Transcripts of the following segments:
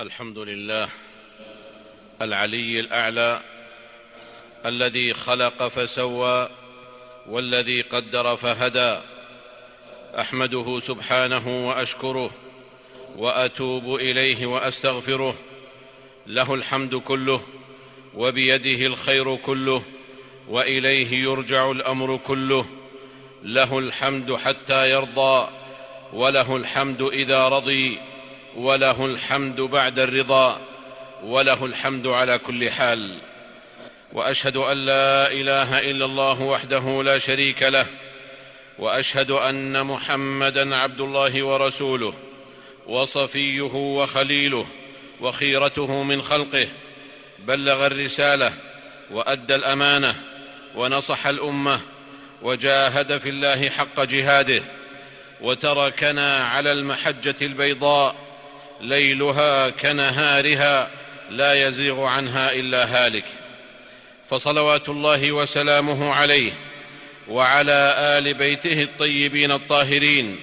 الحمد لله العلي الأعلى الذي خلق فسوى والذي قدر فهدى. أحمده سبحانه وأشكره وأتوب إليه وأستغفره. له الحمد كله وبيده الخير كله وإليه يرجع الأمر كله. له الحمد حتى يرضى وله الحمد إذا رضي. وله الحمد بعد الرضا وله الحمد على كل حال. وأشهد أن لا إله إلا الله وحده لا شريك له وأشهد أن محمدا عبد الله ورسوله وصفيه وخليله وخيرته من خلقه. بلغ الرسالة وأدى الأمانة ونصح الأمة وجاهد في الله حق جهاده وتركنا على المحجة البيضاء ليلها كنهارها لا يزيغ عنها إلا هالك. فصلوات الله وسلامه عليه وعلى آل بيته الطيبين الطاهرين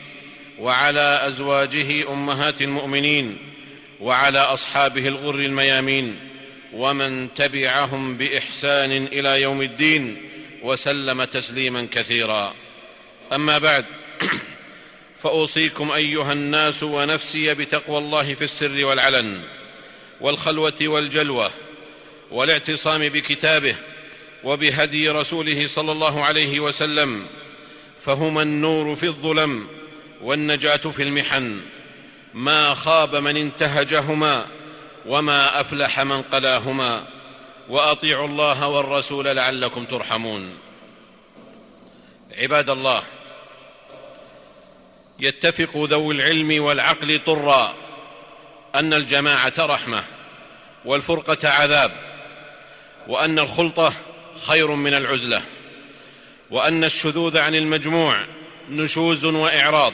وعلى أزواجه أمهات المؤمنين وعلى أصحابه الغر الميامين ومن تبعهم بإحسان إلى يوم الدين وسلم تسليما كثيرا. أما بعد فأوصيكم أيها الناس ونفسي بتقوى الله في السر والعلن والخلوة والجلوة والاعتصام بكتابه وبهدي رسوله صلى الله عليه وسلم فهما النور في الظلم والنجاة في المحن ما خاب من انتهجهما وما أفلح من قلاهما وأطيعوا الله والرسول لعلكم ترحمون عباد الله يتفق ذوي العلم والعقل طرا أن الجماعة رحمة والفرقة عذاب وأن الخلطة خير من العزلة وأن الشذوذ عن المجموع نشوز وإعراض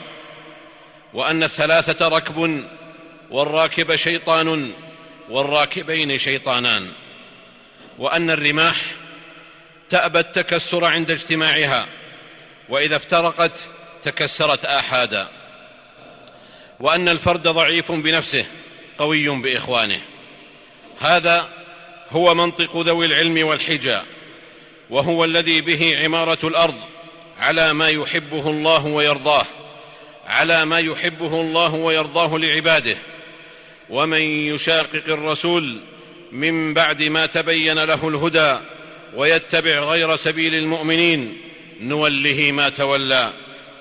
وأن الثلاثة ركب والراكب شيطان والراكبين شيطانان وأن الرماح تأبى التكسر عند اجتماعها وإذا افترقت تكسرت آحادا. وأن الفرد ضعيف بنفسه قوي بإخوانه. هذا هو منطق ذوي العلم والحجى وهو الذي به عمارة الأرض على ما يحبه الله ويرضاه على ما يحبه الله ويرضاه لعباده. ومن يشاقق الرسول من بعد ما تبين له الهدى ويتبع غير سبيل المؤمنين نوله ما تولى.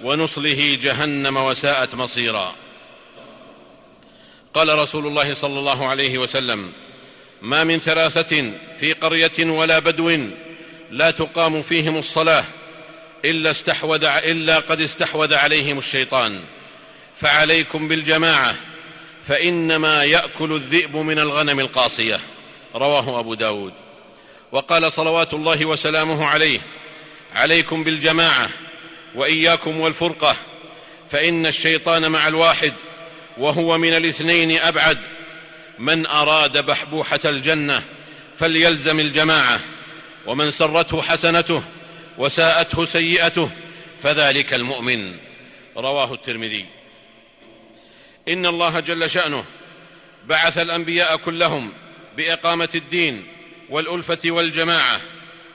ونصله جهنم وساءت مصيرا. قال رسول الله صلى الله عليه وسلم ما من ثلاثة في قرية ولا بدو لا تقام فيهم الصلاة إلا استحوذ إلا قد استحوذ عليهم الشيطان. فعليكم بالجماعة فإنما يأكل الذئب من الغنم القاصية. رواه أبو داود. وقال صلوات الله وسلامه عليه عليكم بالجماعة وإياكم والفرقة فإن الشيطان مع الواحد وهو من الاثنين أبعد. من أراد بحبوحة الجنة فليلزم الجماعة ومن سرته حسنته وساءته سيئته فذلك المؤمن. رواه الترمذي. إن الله جل شأنه بعث الأنبياء كلهم بإقامة الدين والألفة والجماعة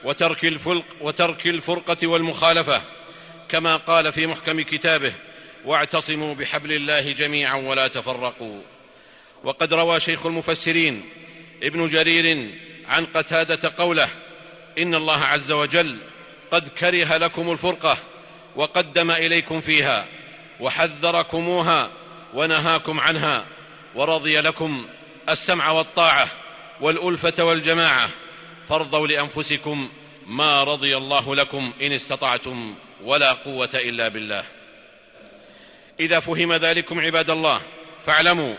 وترك وترك الفرقة والمخالفة كما قال في محكم كتابه واعتصموا بحبل الله جميعا ولا تفرقوا وقد روى شيخ المفسرين ابن جرير عن قتادة قوله إن الله عز وجل قد كره لكم الفرقة وقدم إليكم فيها وحذركموها ونهاكم عنها ورضي لكم السمع والطاعة والألفة والجماعة فارضوا لأنفسكم ما رضي الله لكم إن استطعتم ولا قوة إلا بالله. إذا فهم ذلكم عباد الله فاعلموا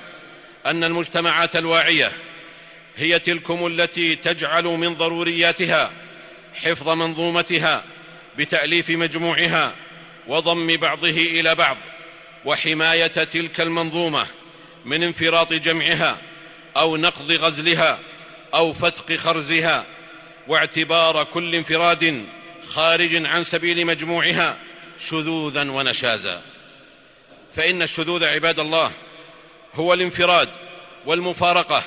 أن المجتمعات الواعية هي تلكم التي تجعل من ضرورياتها حفظ منظومتها بتأليف مجموعها وضم بعضه إلى بعض وحماية تلك المنظومة من انفراط جمعها أو نقض غزلها أو فتق خرزها واعتبار كل انفراد خارج عن سبيل مجموعها شذوذا ونشازا فإن الشذوذ عباد الله هو الانفراد والمفارقة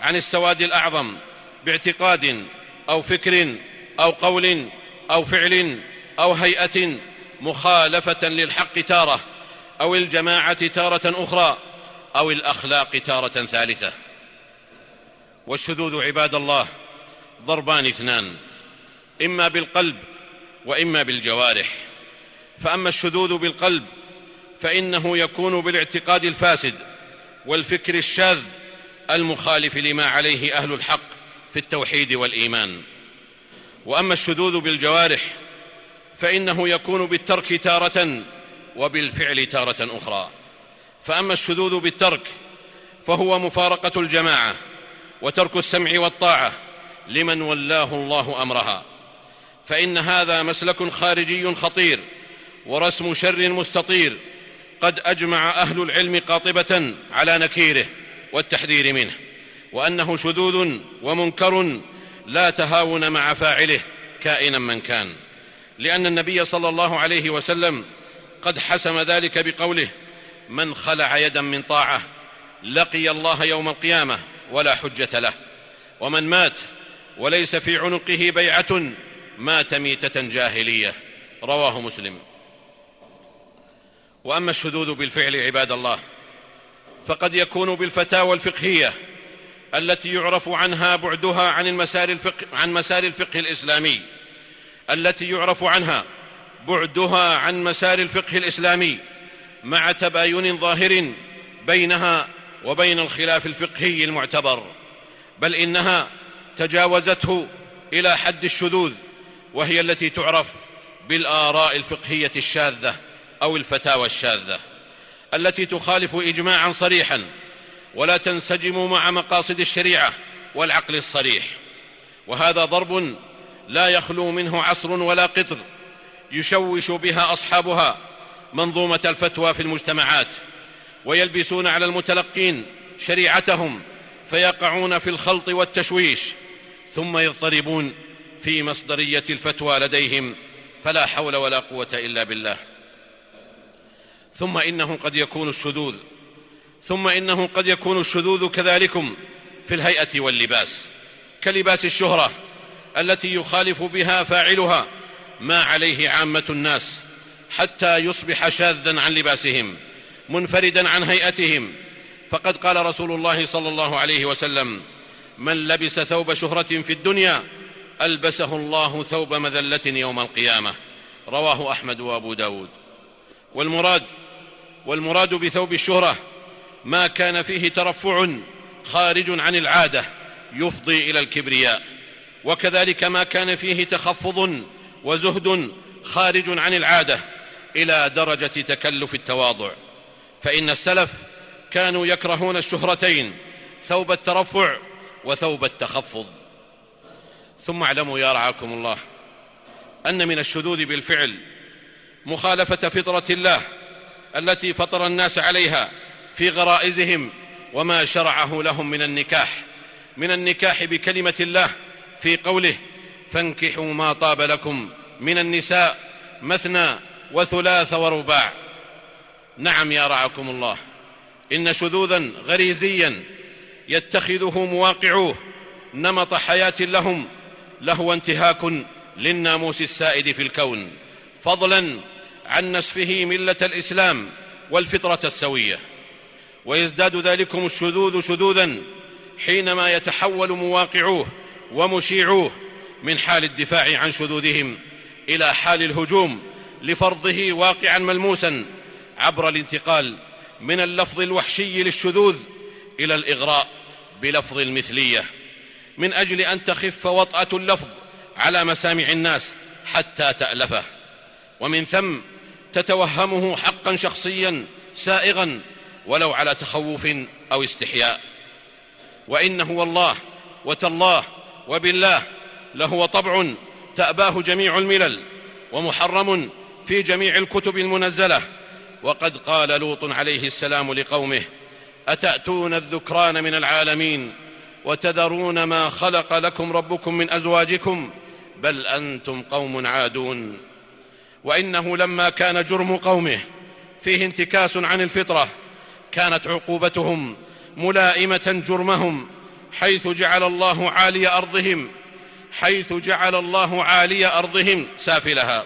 عن السواد الأعظم باعتقاد أو فكر أو قول أو فعل أو هيئة مخالفة للحق تارة أو الجماعة تارة أخرى أو الأخلاق تارة ثالثة. والشذوذ عباد الله ضربان اثنان إما بالقلب وإما بالجوارح. فأما الشذوذ بالقلب فإنه يكون بالاعتقاد الفاسد والفكر الشاذ المخالف لما عليه أهل الحق في التوحيد والإيمان. وأما الشذوذ بالجوارح فإنه يكون بالترك تارة وبالفعل تارة أخرى. فأما الشذوذ بالترك فهو مفارقة الجماعة وترك السمع والطاعة لمن ولاه الله أمرها. فإن هذا مسلك خارجي خطير ورسم شر مستطير. قد أجمع أهل العلم قاطبة على نكيره والتحذير منه وأنه شذوذ ومنكر لا تهاون مع فاعله كائنا من كان. لأن النبي صلى الله عليه وسلم قد حسم ذلك بقوله من خلع يدا من طاعة لقي الله يوم القيامة ولا حجة له ومن مات وليس في عنقه بيعة مات ميتة جاهلية. رواه مسلم. وأما الشذوذ بالفعل عباد الله فقد يكون بالفتاوى الفقهية التي يعرف عنها بعدها عن المسار الفقه عن مسار الفقه الإسلامي. التي يعرف عنها بعدها عن مسار الفقه الإسلامي مع تباين ظاهر بينها وبين الخلاف الفقهي المعتبر. بل إنها تجاوزته إلى حد الشذوذ وهي التي تعرف بالآراء الفقهية الشاذة أو الفتاوى الشاذة التي تخالف اجماعا صريحا ولا تنسجم مع مقاصد الشريعة والعقل الصريح. وهذا ضرب لا يخلو منه عصر ولا قطر يشوش بها أصحابها منظومة الفتوى في المجتمعات ويلبسون على المتلقين شريعتهم فيقعون في الخلط والتشويش ثم يضطربون في مصدرية الفتوى لديهم فلا حول ولا قوة إلا بالله. ثم انه قد يكون الشذوذ ثم انه قد يكون الشذوذ كذلكم في الهيئة واللباس كلباس الشهرة التي يخالف بها فاعلها ما عليه عامة الناس حتى يصبح شاذا عن لباسهم منفردا عن هيئتهم. فقد قال رسول الله صلى الله عليه وسلم من لبس ثوب شهرة في الدنيا ألبسه الله ثوب مذلة يوم القيامة. رواه أحمد وأبو داود. والمراد والمراد بثوب الشهرة ما كان فيه ترفع خارج عن العادة يفضي إلى الكبرياء. وكذلك ما كان فيه تخفض وزهد خارج عن العادة إلى درجة تكلف التواضع. فإن السلف كانوا يكرهون الشهرتين ثوب الترفع وثوب التخفض. ثم اعلموا يا رعاكم الله أن من الشذوذ بالفعل مخالفة فطرة الله التي فطر الناس عليها في غرائزهم وما شرعه لهم من النكاح من النكاح بكلمة الله في قوله فانكحوا ما طاب لكم من النساء مثنى وثلاث ورباع نعم يا رعاكم الله إن شذوذا غريزيا يتخذه مواقعوه نمط حياة لهم لهو انتهاك للناموس السائد في الكون فضلا عن نسفه ملة الإسلام والفطرة السوية. ويزداد ذلكم الشذوذ شذوذا حينما يتحول مواقعوه ومشيعوه من حال الدفاع عن شذوذهم إلى حال الهجوم لفرضه واقعا ملموسا عبر الانتقال من اللفظ الوحشي للشذوذ إلى الإغراء بلفظ المثلية. من أجل أن تخف وطأة اللفظ على مسامع الناس حتى تألفه. ومن ثم تتوهمه حقا شخصيا سائغا ولو على تخوف أو استحياء. وانه والله وتالله وبالله لهو طبع تأباه جميع الملل ومحرم في جميع الكتب المنزلة. وقد قال لوط عليه السلام لقومه أتأتون الذكران من العالمين وتذرون ما خلق لكم ربكم من أزواجكم بل أنتم قوم عادون. وإنه لما كان جرم قومه فيه انتكاس عن الفطرة كانت عقوبتهم ملائمة جرمهم حيث جعل الله عالي أرضهم حيث جعل الله عالي أرضهم سافلها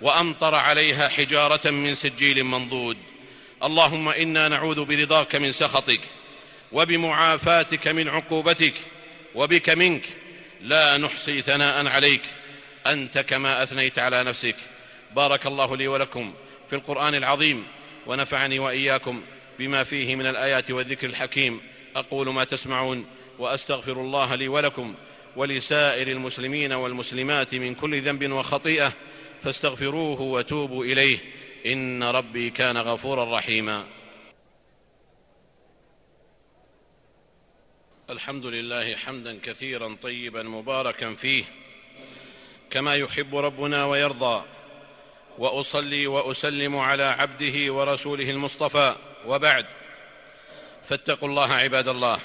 وأمطر عليها حجارة من سجيل منضود. اللهم إنا نعوذ برضاك من سخطك وبمعافاتك من عقوبتك وبك منك لا نحصي ثناء عليك. أنت كما أثنيت على نفسك. بارك الله لي ولكم في القرآن العظيم ونفعني وإياكم بما فيه من الآيات والذكر الحكيم. أقول ما تسمعون وأستغفر الله لي ولكم ولسائر المسلمين والمسلمات من كل ذنب وخطيئة فاستغفروه وتوبوا إليه. إن ربي كان غفورا رحيما. الحمد لله حمدا كثيرا طيبا مباركا فيه كما يحب ربنا ويرضى وأصلي وأسلم على عبده ورسوله المصطفى وبعد فاتقوا الله عباد الله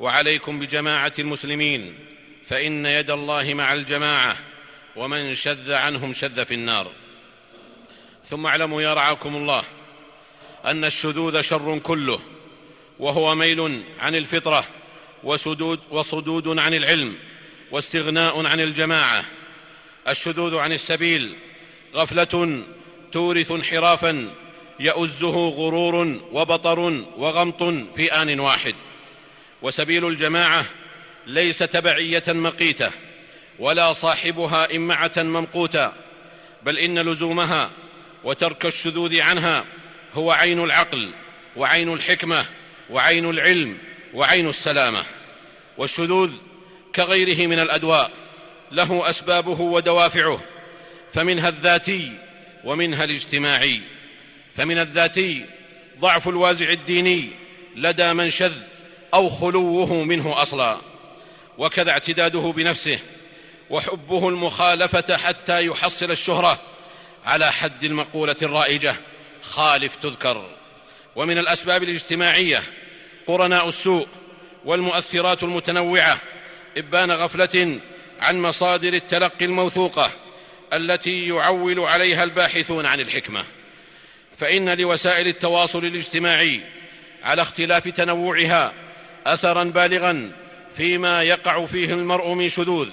وعليكم بجماعة المسلمين فإن يد الله مع الجماعة ومن شذ عنهم شذ في النار. ثم اعلموا يا رعاكم الله أن الشذوذ شر كله وهو ميل عن الفطرة وسدود وصدود عن العلم واستغناء عن الجماعة. الشذوذ عن السبيل غفلة تورث انحرافا يؤزه غرور وبطر وغمط في آن واحد. وسبيل الجماعة ليس تبعية مقيتة ولا صاحبها إمعة ممقوتا بل إن لزومها وترك الشذوذ عنها هو عين العقل وعين الحكمة وعين العلم. وعين السلامة والشذوذ كغيره من الأدواء له أسبابه ودوافعه فمنها الذاتي ومنها الاجتماعي فمن الذاتي ضعف الوازع الديني لدى من شذ أو خلوه منه أصلا وكذا اعتداده بنفسه وحبه المخالفة حتى يحصل الشهرة على حد المقولة الرائجة خالف تذكر ومن الأسباب الاجتماعية قرناء السوء والمؤثرات المتنوعة إبان غفلة عن مصادر التلقي الموثوقة التي يعول عليها الباحثون عن الحكمة. فإن لوسائل التواصل الاجتماعي على اختلاف تنوعها اثرا بالغا فيما يقع فيه المرء من شذوذ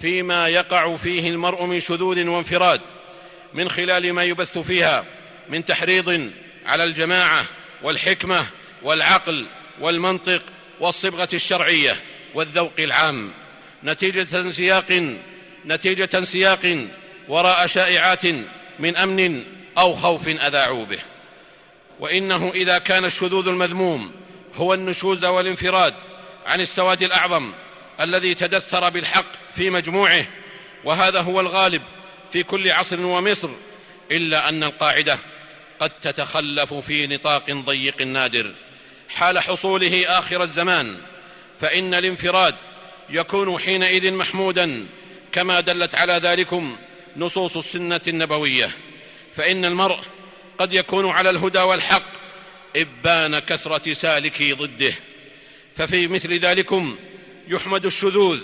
فيما يقع فيه المرء من شذوذ وانفراد من خلال ما يبث فيها من تحريض على الجماعة والحكمة والعقل والمنطق والصبغة الشرعية والذوق العام. نتيجة سياق نتيجة سياق وراء شائعات من أمن أو خوف أذاعوا به. وإنه إذا كان الشذوذ المذموم هو النشوز والانفراد عن السواد الأعظم الذي تدثر بالحق في مجموعه وهذا هو الغالب في كل عصر ومصر إلا أن القاعدة قد تتخلف في نطاق ضيق نادر. حال حصوله آخر الزمان فإن الانفراد يكون حينئذ محمودا كما دلت على ذلكم نصوص السنة النبوية. فإن المرء قد يكون على الهدى والحق إبان كثرة سالكي ضده. ففي مثل ذلكم يحمد الشذوذ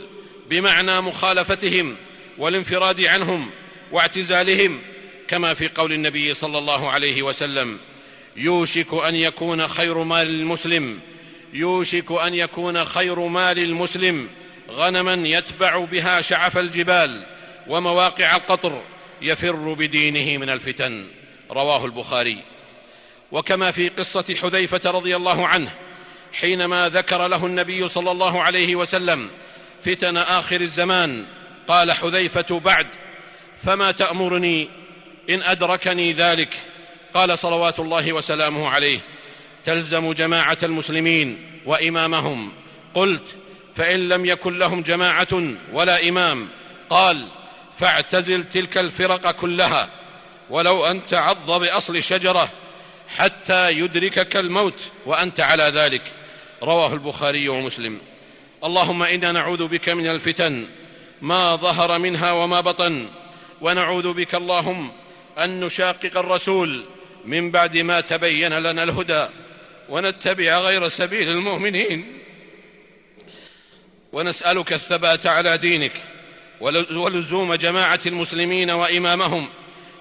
بمعنى مخالفتهم والانفراد عنهم واعتزالهم كما في قول النبي صلى الله عليه وسلم يوشك أن يكون خير مال المسلم. يوشك أن يكون خير مال المسلم. غنما يتبع بها شعف الجبال ومواقع القطر يفر بدينه من الفتن. رواه البخاري. وكما في قصة حذيفة رضي الله عنه حينما ذكر له النبي صلى الله عليه وسلم فتن آخر الزمان قال حذيفة بعد فما تأمرني إن أدركني ذلك؟ قال صلوات الله وسلامه عليه تلزم جماعة المسلمين وإمامهم. قلت فإن لم يكن لهم جماعة ولا إمام قال فاعتزل تلك الفرق كلها ولو أن تعض بأصل شجرة حتى يدركك الموت وأنت على ذلك. رواه البخاري ومسلم. اللهم إنا نعوذ بك من الفتن ما ظهر منها وما بطن ونعوذ بك اللهم أن نشاقق الرسول من بعد ما تبين لنا الهدى ونتبع غير سبيل المؤمنين. ونسألك الثبات على دينك ولزوم جماعة المسلمين وإمامهم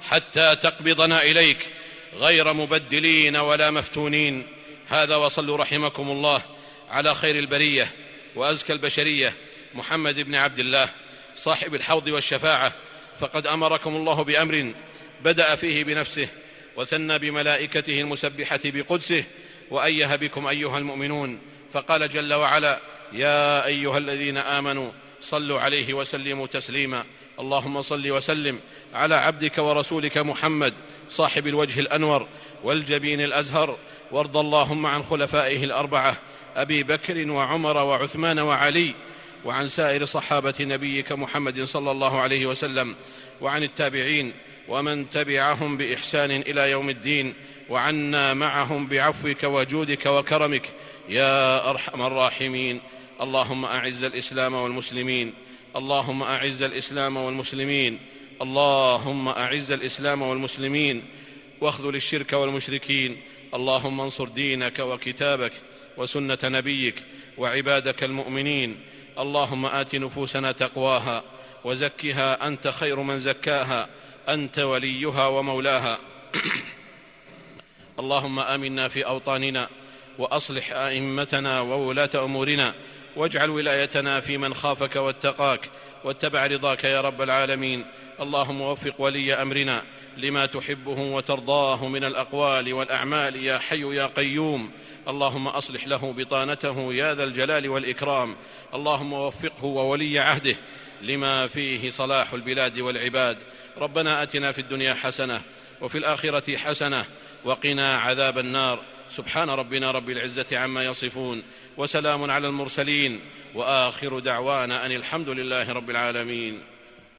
حتى تقبضنا إليك غير مبدلين ولا مفتونين. هذا وصلوا رحمكم الله على خير البرية وأزكى البشرية محمد بن عبد الله صاحب الحوض والشفاعة. فقد أمركم الله بأمر بدأ فيه بنفسه وثنى بملائكته المسبحة بقدسه وايه بكم أيها المؤمنون فقال جل وعلا يا أيها الذين آمنوا صلوا عليه وسلموا تسليما اللهم صل وسلم على عبدك ورسولك محمد صاحب الوجه الأنور والجبين الأزهر وارض اللهم عن خلفائه الأربعة أبي بكر وعمر وعثمان وعلي وعن سائر صحابة نبيك محمد صلى الله عليه وسلم وعن التابعين ومن تبعهم بإحسان إلى يوم الدين وعنا معهم بعفوك وجودك وكرمك يا أرحم الراحمين. اللهم أعز الإسلام والمسلمين. اللهم أعز الإسلام والمسلمين. اللهم أعز الإسلام والمسلمين. واخذل الشرك والمشركين. اللهم انصر دينك وكتابك وسنة نبيك وعبادك المؤمنين. اللهم آت نفوسنا تقواها وزكها أنت خير من زكاها. أنت وليها ومولاها. اللهم آمنا في أوطاننا وأصلح أئمتنا وولاة أمورنا واجعل ولايتنا في من خافك واتقاك واتبع رضاك يا رب العالمين. اللهم وفق ولي أمرنا لما تحبه وترضاه من الأقوال والأعمال يا حي يا قيوم. اللهم أصلح له بطانته يا ذا الجلال والإكرام. اللهم وفقه وولي عهده. لما فيه صلاح البلاد والعباد. ربنا أتنا في الدنيا حسنة وفي الآخرة حسنة وقنا عذاب النار. سبحان ربنا رب العزة عما يصفون وسلام على المرسلين وآخر دعوانا أن الحمد لله رب العالمين.